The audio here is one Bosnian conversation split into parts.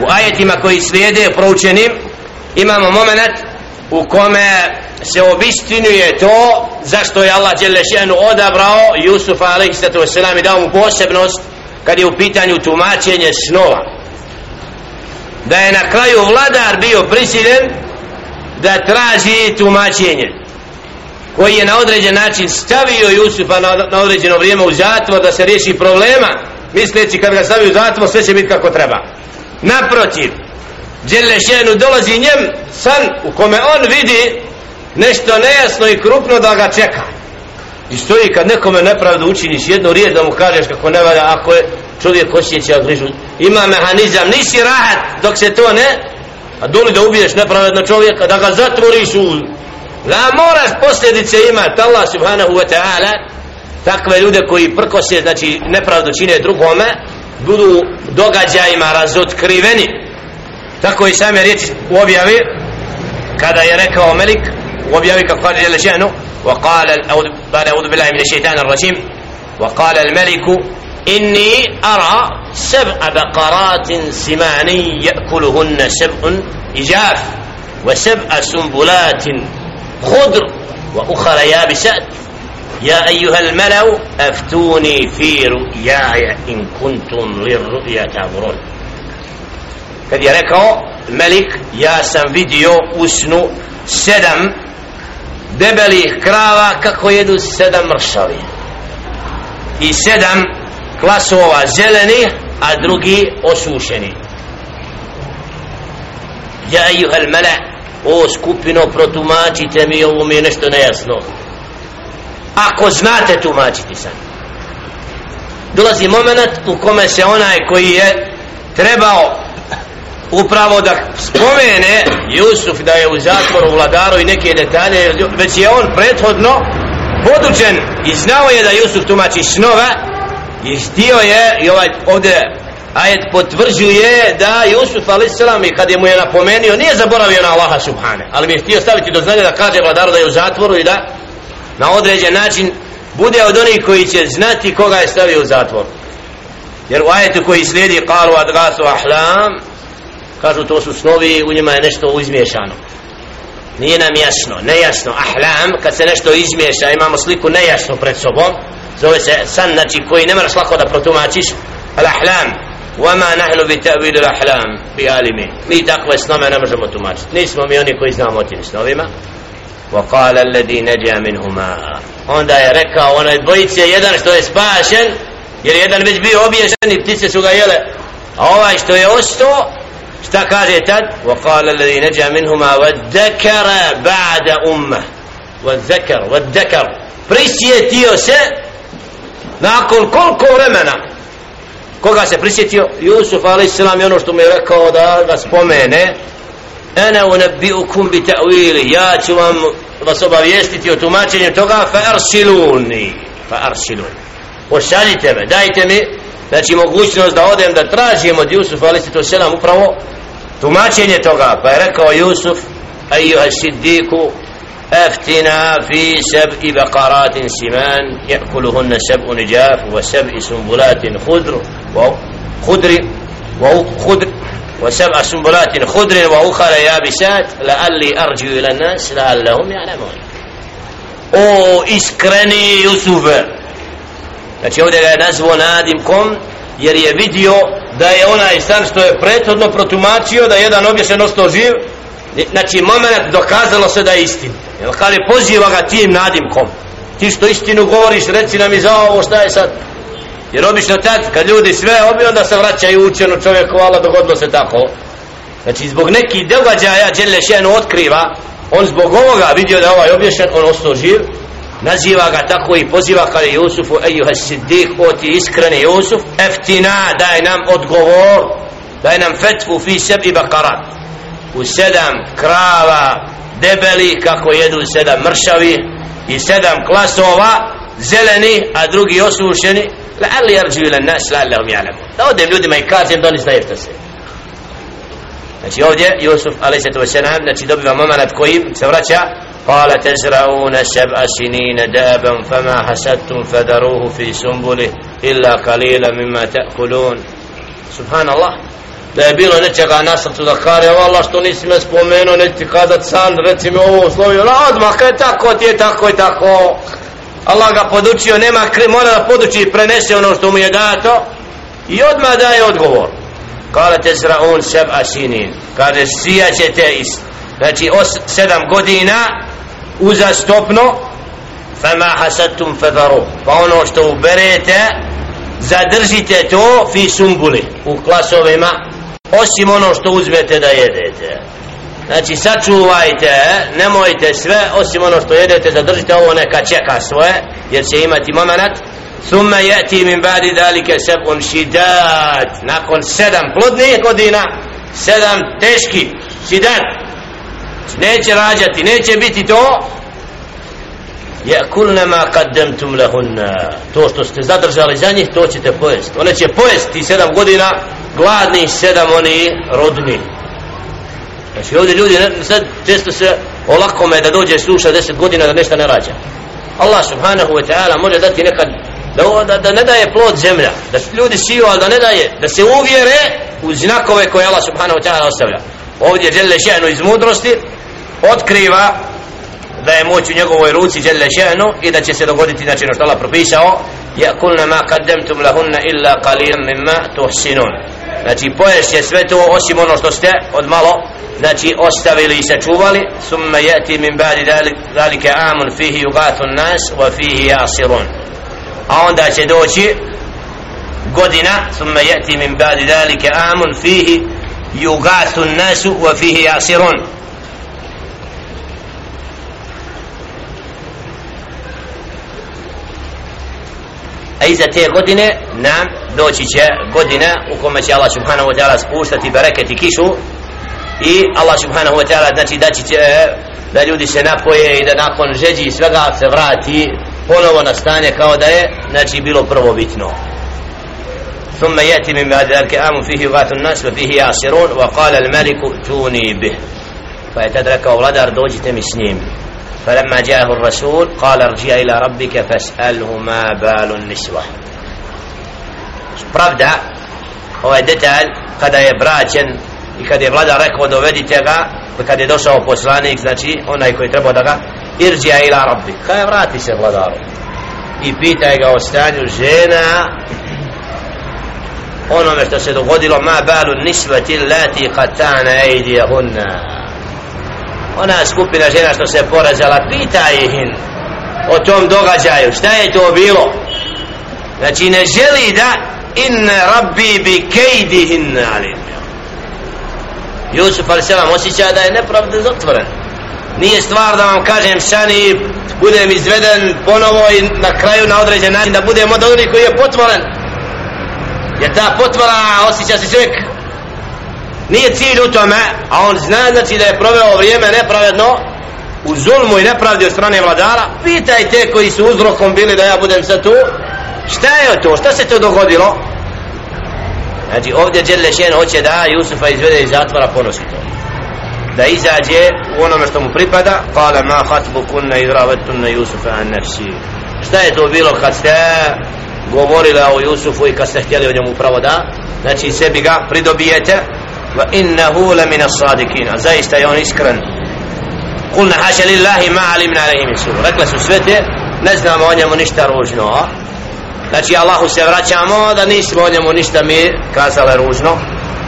u ajetima koji slijede proučenim imamo moment u kome se obistinuje to zašto je Allah Đelešenu odabrao Jusufa a.s. i dao mu posebnost kad je u pitanju tumačenje snova da je na kraju vladar bio prisiljen da traži tumačenje koji je na određen način stavio Jusufa na, na određeno vrijeme u zatvor da se riješi problema misleći kad ga stavi u zatvor sve će biti kako treba naprotiv. Đelešenu dolazi njem san u kome on vidi nešto nejasno i krupno da ga čeka. I stoji kad nekome nepravdu učiniš jednu riječ da mu kažeš kako ne valja ako je čovjek osjeća grižu. Ima mehanizam nisi rahat dok se to ne a doli da ubiješ nepravedno čovjeka da ga zatvoriš u da moraš posljedice imati Allah subhanahu wa ta'ala takve ljude koji prkose znači nepravdu čine drugome budu događajima razotkriveni tako i same riječi u objavi kada je rekao Melik u objavi kako kaže jele ženu وقال بعد أعوذ بالله من الشيطان الرجيم وقال الملك إني أرى سبع بقرات سمان يأكلهن سبع إجاف وسبع سنبلات خضر وأخرى يابسات يا أيها الملأ أفتوني في رؤياي إن كنتم للرؤيا تعبرون kad je rekao Melik ja sam vidio u snu sedam debelih krava kako jedu sedam mršavi i sedam klasova zeleni a drugi osušeni ja ejuhel mele o skupino protumačite mi ovo mi je nešto nejasno ako znate tumačiti san dolazi moment u kome se onaj koji je trebao upravo da spomene Jusuf da je u zatvoru vladaru i neke detalje već je on prethodno podučen i znao je da Jusuf tumači snova i htio je i ovaj ovdje ajet potvrđuje da Jusuf a.s. i kad je mu je napomenio nije zaboravio na Allaha subhane ali mi je htio staviti do znanja da kaže vladaru da je u zatvoru i da na određen način bude od onih koji će znati koga je stavio u zatvor jer u ajetu koji slijedi kalu adgasu ahlam kažu to su snovi u njima je nešto izmiješano nije nam jasno, nejasno ahlam, kad se nešto izmiješa imamo sliku nejasno pred sobom zove se san, znači koji ne moraš lako da protumačiš al ahlam وما نحن بتأويل الأحلام بعالمين mi takve snove ne možemo tumačiti nismo mi oni koji znamo o tim snovima وقال الذي نجا منهما onda je rekao onaj dvojice jedan što je spašen jer jedan već bio obješen i ptice su ga jele a ovaj što je ostao šta kaže tad وقال الذي نجا منهما والذكر بعد أمه والذكر والذكر prisjetio se nakon koliko vremena koga se prisjetio Jusuf a.s. je ono što mi je rekao da ga spomene ene unebiukum bi ta'wili ja ću vam vas obavijestiti o tumačenju toga fa arsiluni fa arsiluni pošaljite me dajte mi znači mogućnost da odem da tražim od Jusufa ali se to selam upravo tumačenje toga pa je rekao Jusuf ajuha siddiku افتنا في سبع بقرات سمان يأكلهن سبع نجاف وسبع سنبلات خضر وخضر وخضر وسبع سنبلات خضر وأخرى يابسات لعلي أرجو إلى الناس لعلهم يعلمون او iskreni Jusuf znači ovdje ga je nazvao nadimkom jer je vidio da je onaj stan što je prethodno protumačio da je jedan obješen ostao živ znači moment dokazalo se da je istin jer kad je poziva ga tim nadimkom ti što istinu govoriš reci nam i za ovo šta je sad jer obično tad kad ljudi sve obi onda se vraćaju učenu čovjeku Allah dogodilo se tako. Znači zbog nekih događaja Đele Šenu otkriva on zbog ovoga vidio da ovaj obješen on ostao živ. Naziva ga tako i poziva kada je Jusufu ejuha siddiq o ti iskreni Jusuf eftina daj nam odgovor daj nam fetvu fi sebi bakarat u sedam krava debeli kako jedu sedam mršavi i sedam klasova zeleni a drugi osušeni la ali arđu ila nas la allahum jalamu da odem ljudima i kažem da oni znaju što se znači ovdje Jusuf alaih sallatu wasalam znači dobiva moment kojim se vraća قال تزرعون سبع سنين دابا فما حسدتم فذروه في سنبله إلا قليلا مما تأكلون سبحان الله da je bilo nečega na srcu da kare Allah što nisi me spomenuo neći ti kazat san reci mi ovo slovio odmah kaj tako ti je tako i tako Allah ga podučio nema kri, mora da poduči i prenese ono što mu je dato i odmah daje odgovor. Kale te zraun seb asinin kaže sijaćete is. Znači os, sedam godina uzastopno fama hasadtum fedaru pa ono što uberete zadržite to fi sumbuli u klasovima osim ono što uzmete da jedete znači sačuvajte e, nemojte sve osim ono što jedete zadržite ovo neka čeka svoje jer će imati momenat. Thumma yati min ba'di dhalika sab'un shidad nakon sedam plodnih godina sedam teški shidad znači, neće rađati neće biti to. Yakulna ma qaddamtum lahunna. To što ste zadržali za njih to ćete pojesti. One će pojesti sedam godina gladni sedam oni rodni znači ovdje ljudi sad često se olako me da dođe sluša deset godina da nešto ne rađa. Allah subhanahu wa ta'ala može dati nekad da, da, da ne daje plod zemlja da ljudi siju ali da ne daje da se uvjere u znakove koje Allah subhanahu wa ta'ala ostavlja. Ovdje žele Šehnu iz mudrosti otkriva da je moć u njegovoj ruci žele Šehnu i da će se dogoditi znači ono što Allah propisao yakulna ma kademtum lahunna illa qalilan mimma tuhsinun znači poješ je sve to osim ono što ste od malo znači ostavili i sačuvali. Summa yati min ba'di zalika amun fihi yughathu an-nas wa fihi yasirun. A onda će doći godina summa yati min ba'di zalika amun fihi yughathu an-nas wa fihi yasirun. A iza te godine nam doći će godina u kome će Allah subhanahu wa ta'ala spuštati bereket i kišu i Allah subhanahu wa ta'ala znači da će da ljudi se napoje i da nakon žeđi i svega se vrati ponovo na stanje kao da je znači bilo prvo bitno ثم يأتي من بعد ذلك آم فيه يغاث الناس وفيه يعصرون وقال الملك ائتوني به فيتدرك أولادر دوجت مسنيم فلما جاءه الرسول قال ارجع إلى ربك فاسأله ما بال النسوة pravda ovaj detalj kada je braćen i kada je vlada rekao dovedite ga kada je došao poslanik znači onaj koji treba da ga irđija ila rabbi. Kada vrati se vladaru? I pitaj ga o stanju žena onome što se dogodilo ma balu nisvati lati katana ejdijahunna ona skupina žena što se porazala pita ih o tom događaju šta je to bilo? Znači ne želi da in rabbi bi inne alim. Jusuf a.s. osjeća da je nepravda zatvoren. Nije stvar da vam kažem sani budem izveden ponovo i na kraju na određen način da budem od onih koji je potvoren. Jer ta potvora osjeća se čovjek. Nije cilj u tome a on zna znači da je proveo vrijeme nepravedno u zulmu i nepravdi od strane vladara. Pitaj te koji su uzrokom bili da ja budem sad tu šta je to, šta se to dogodilo? Znači ovdje Đelešen hoće da Jusufa izvede iz zatvora ponosi to da izađe u onome što mu pripada. Kala ma hatbu kunna idravetun Jusufa an nefsi. Šta je to bilo kad ste govorila o Jusufu i kad ste htjeli o njemu pravo da? Znači sebi ga pridobijete. Wa innahu la min as-sadiqin zaista je on iskren. Kulna haša lillahi ma alimna alihim su rekla su sve te ne znamo o njemu ništa ružno znači Allahu se vraćamo da nismo o njemu ništa mi kazale ružno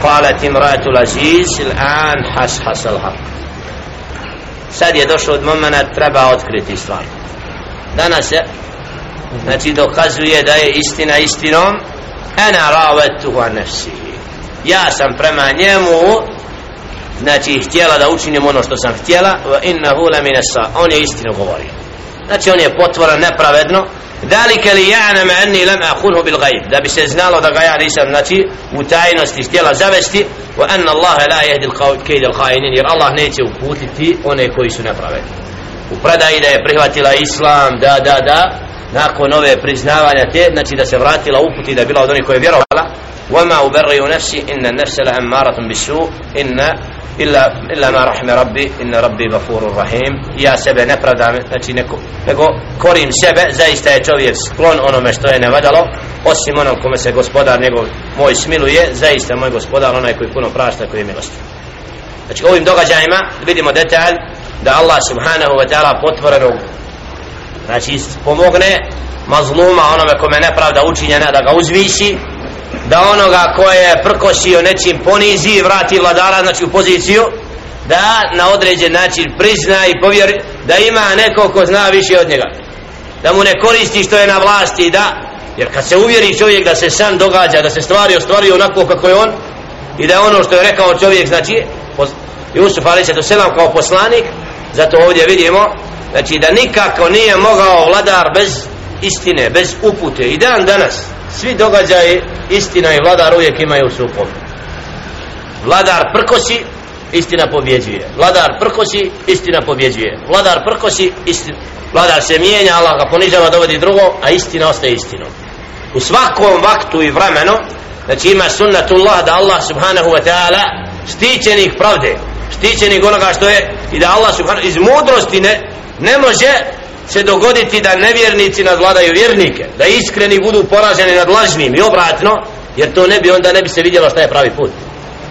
قالت امرأة العزيز الآن حس حس الحق sad je došlo od momena treba otkriti stvar danas se znači dokazuje da je istina istinom ana ravetuhu an nefsihi ja sam prema njemu znači htjela da učinim ono što sam htjela wa innahu la min on je istinu govorio znači on je potvoran nepravedno dalika li ya'lam anni lam aqulhu bil ghaib da bi se znalo da ga ja nisam znači u tajnosti htjela zavesti wa anna Allah la yahdi al kayd al khayinin jer Allah neće uputiti one koji su nepravedni u predaji da je prihvatila islam da da da nakon ove priznavanja te znači da se vratila uputi da je bila od onih koje je vjerovala وما أبرئ نفسي إن النفس لأمارة بالسوء إن illa, illa ma rahme rabbi, inna rabbi gafurur rahim. Ja sebe ne pravdam, znači neko, nego korim sebe, zaista je čovjek sklon onome što je nevadalo osim onom kome se gospodar njegov moj smiluje, zaista moj gospodar onaj koji puno prašta, koji je milosti znači ovim događajima vidimo detalj da Allah subhanahu wa ta'ala potvoreno znači pomogne mazluma onome kome nepravda učinjena da ga uzviši da onoga ko je prkosio nečim ponizi i vrati vladara znači u poziciju da na određen način prizna i povjeri da ima neko ko zna više od njega. Da mu ne koristi što je na vlasti da. Jer kad se uvjeri čovjek da se sam događa da se stvari ostvari onako kako je on i da ono što je rekao čovjek znači Jusuf Ali se to selam kao poslanik zato ovdje vidimo znači da nikako nije mogao vladar bez istine, bez upute. I dan danas svi događaje istina i vladar uvijek imaju sukob. Vladar prkosi istina pobjeđuje. Vladar prkosi istina pobjeđuje. Vladar prkosi istina vladar se mijenja Allah ga ponižava dovodi drugo a istina ostaje istinom. U svakom vaktu i vremenu znači ima sunnatullah da Allah subhanahu wa ta'ala štićenih pravde štićenih onoga što je i da Allah subhanahu iz mudrosti ne, ne može se dogoditi da nevjernici nadvladaju vjernike da iskreni budu poraženi nad lažnim i obratno jer to ne bi onda ne bi se vidjelo šta je pravi put.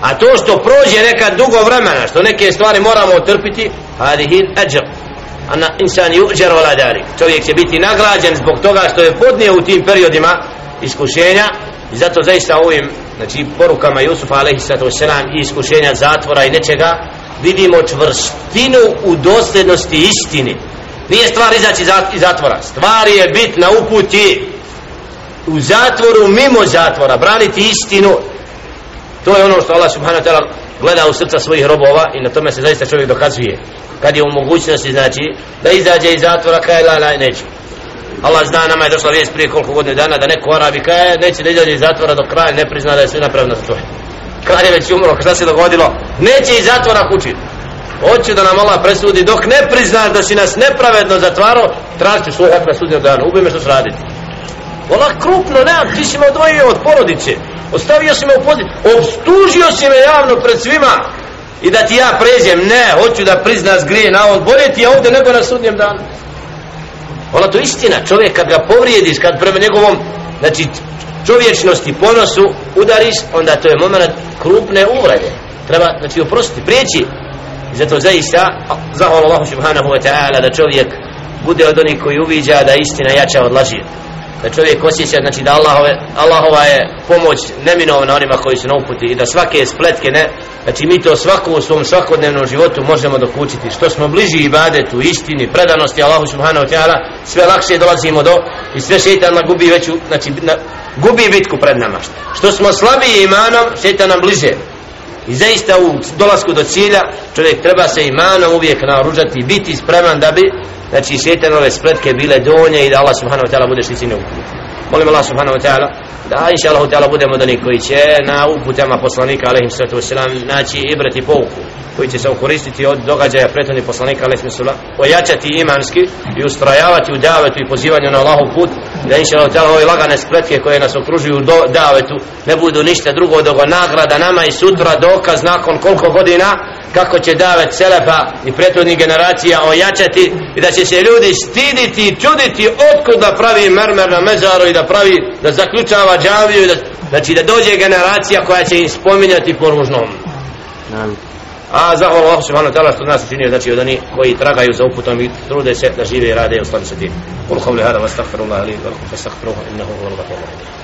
A to što prođe neka dugo vremena što neke stvari moramo otrpiti hadihin ajr ana insan yujar wala dari čovjek će biti nagrađen zbog toga što je podnio u tim periodima iskušenja i zato zaista ovim znači porukama Jusufa alejhi i iskušenja zatvora i nečega vidimo čvrstinu u dosljednosti istini nije stvar izaći iz zatvora. Stvar je bit na uputi u zatvoru mimo zatvora braniti istinu. To je ono što Allah subhanahu wa ta'ala gleda u srca svojih robova i na tome se zaista čovjek dokazuje. Kad je u mogućnosti znači da izađe iz zatvora kaj la la neću. Allah zna nama je došla vijest prije koliko godine dana da neko Arabi kaj e, neće da izađe iz zatvora do kraja ne prizna da je sve napravljeno za to. kralj je već umro šta se dogodilo? Neće iz zatvora kući hoće da nam Allah presudi dok ne priznaš da si nas nepravedno zatvarao, tražit ću svoj hak na sudnjem danu. Ubi me što sraditi Ola krupno, ne, ti si me odvojio od porodice. Ostavio si me u poziciju obstužio si me javno pred svima. I da ti ja pređem, ne, hoću da priznaš grije na on. Bolje ti je ovdje nego na sudnjem danu. Ona to istina, čovjek kad ga povrijediš, kad prema njegovom znači čovječnosti, ponosu udariš, onda to je moment krupne uvrede. Treba, znači oprostiti, prijeći. I zato zaista zahvala Allahu subhanahu wa ta'ala da čovjek bude od onih koji uviđa da istina jača od laži. Da čovjek osjeća znači da Allahove, Allahova je pomoć neminovna onima koji su na uputi i da svake spletke ne znači mi to svako u svom svakodnevnom životu možemo dokučiti što smo bliži ibadetu istini, predanosti Allahu subhanahu wa ta'ala sve lakše dolazimo do i sve šeitan na gubi veću znači na, gubi bitku pred nama. Što smo slabiji imanom šeitan nam bliže. I zaista u dolasku do cilja čovjek treba se imanom uvijek naoružati i biti spreman da bi znači šetanove spletke bile donje i da Allah subhanahu wa ta'ala bude šticine uputi. Molim Allah subhanahu wa ta'ala da inša Allah ta'ala budemo da koji će na uputama poslanika alaihim sallatu wasalam naći ibrati pouku koji će se koristiti od događaja prethodnih poslanika alaihim sallatu ojačati imanski i ustrajavati u davetu i pozivanju na Allahov put da inša Allah ta'ala ove lagane spletke koje nas okružuju do davetu ne budu ništa drugo dogo nagrada nama i sutra dokaz nakon koliko godina kako će davet selefa i prethodnih generacija ojačati i da će se ljudi stiditi i čuditi otkud da pravi mermer na mezaru i da pravi, da zaključava džaviju da, znači da dođe generacija koja će im spominjati po ružnom a zahvala Allah subhanahu ta'ala što nas učinio znači od oni koji tragaju za uputom i trude se da žive i rade i ostali sa tim. Hada wa astaghfirullah li wa innahu huwal ghafurur rahim.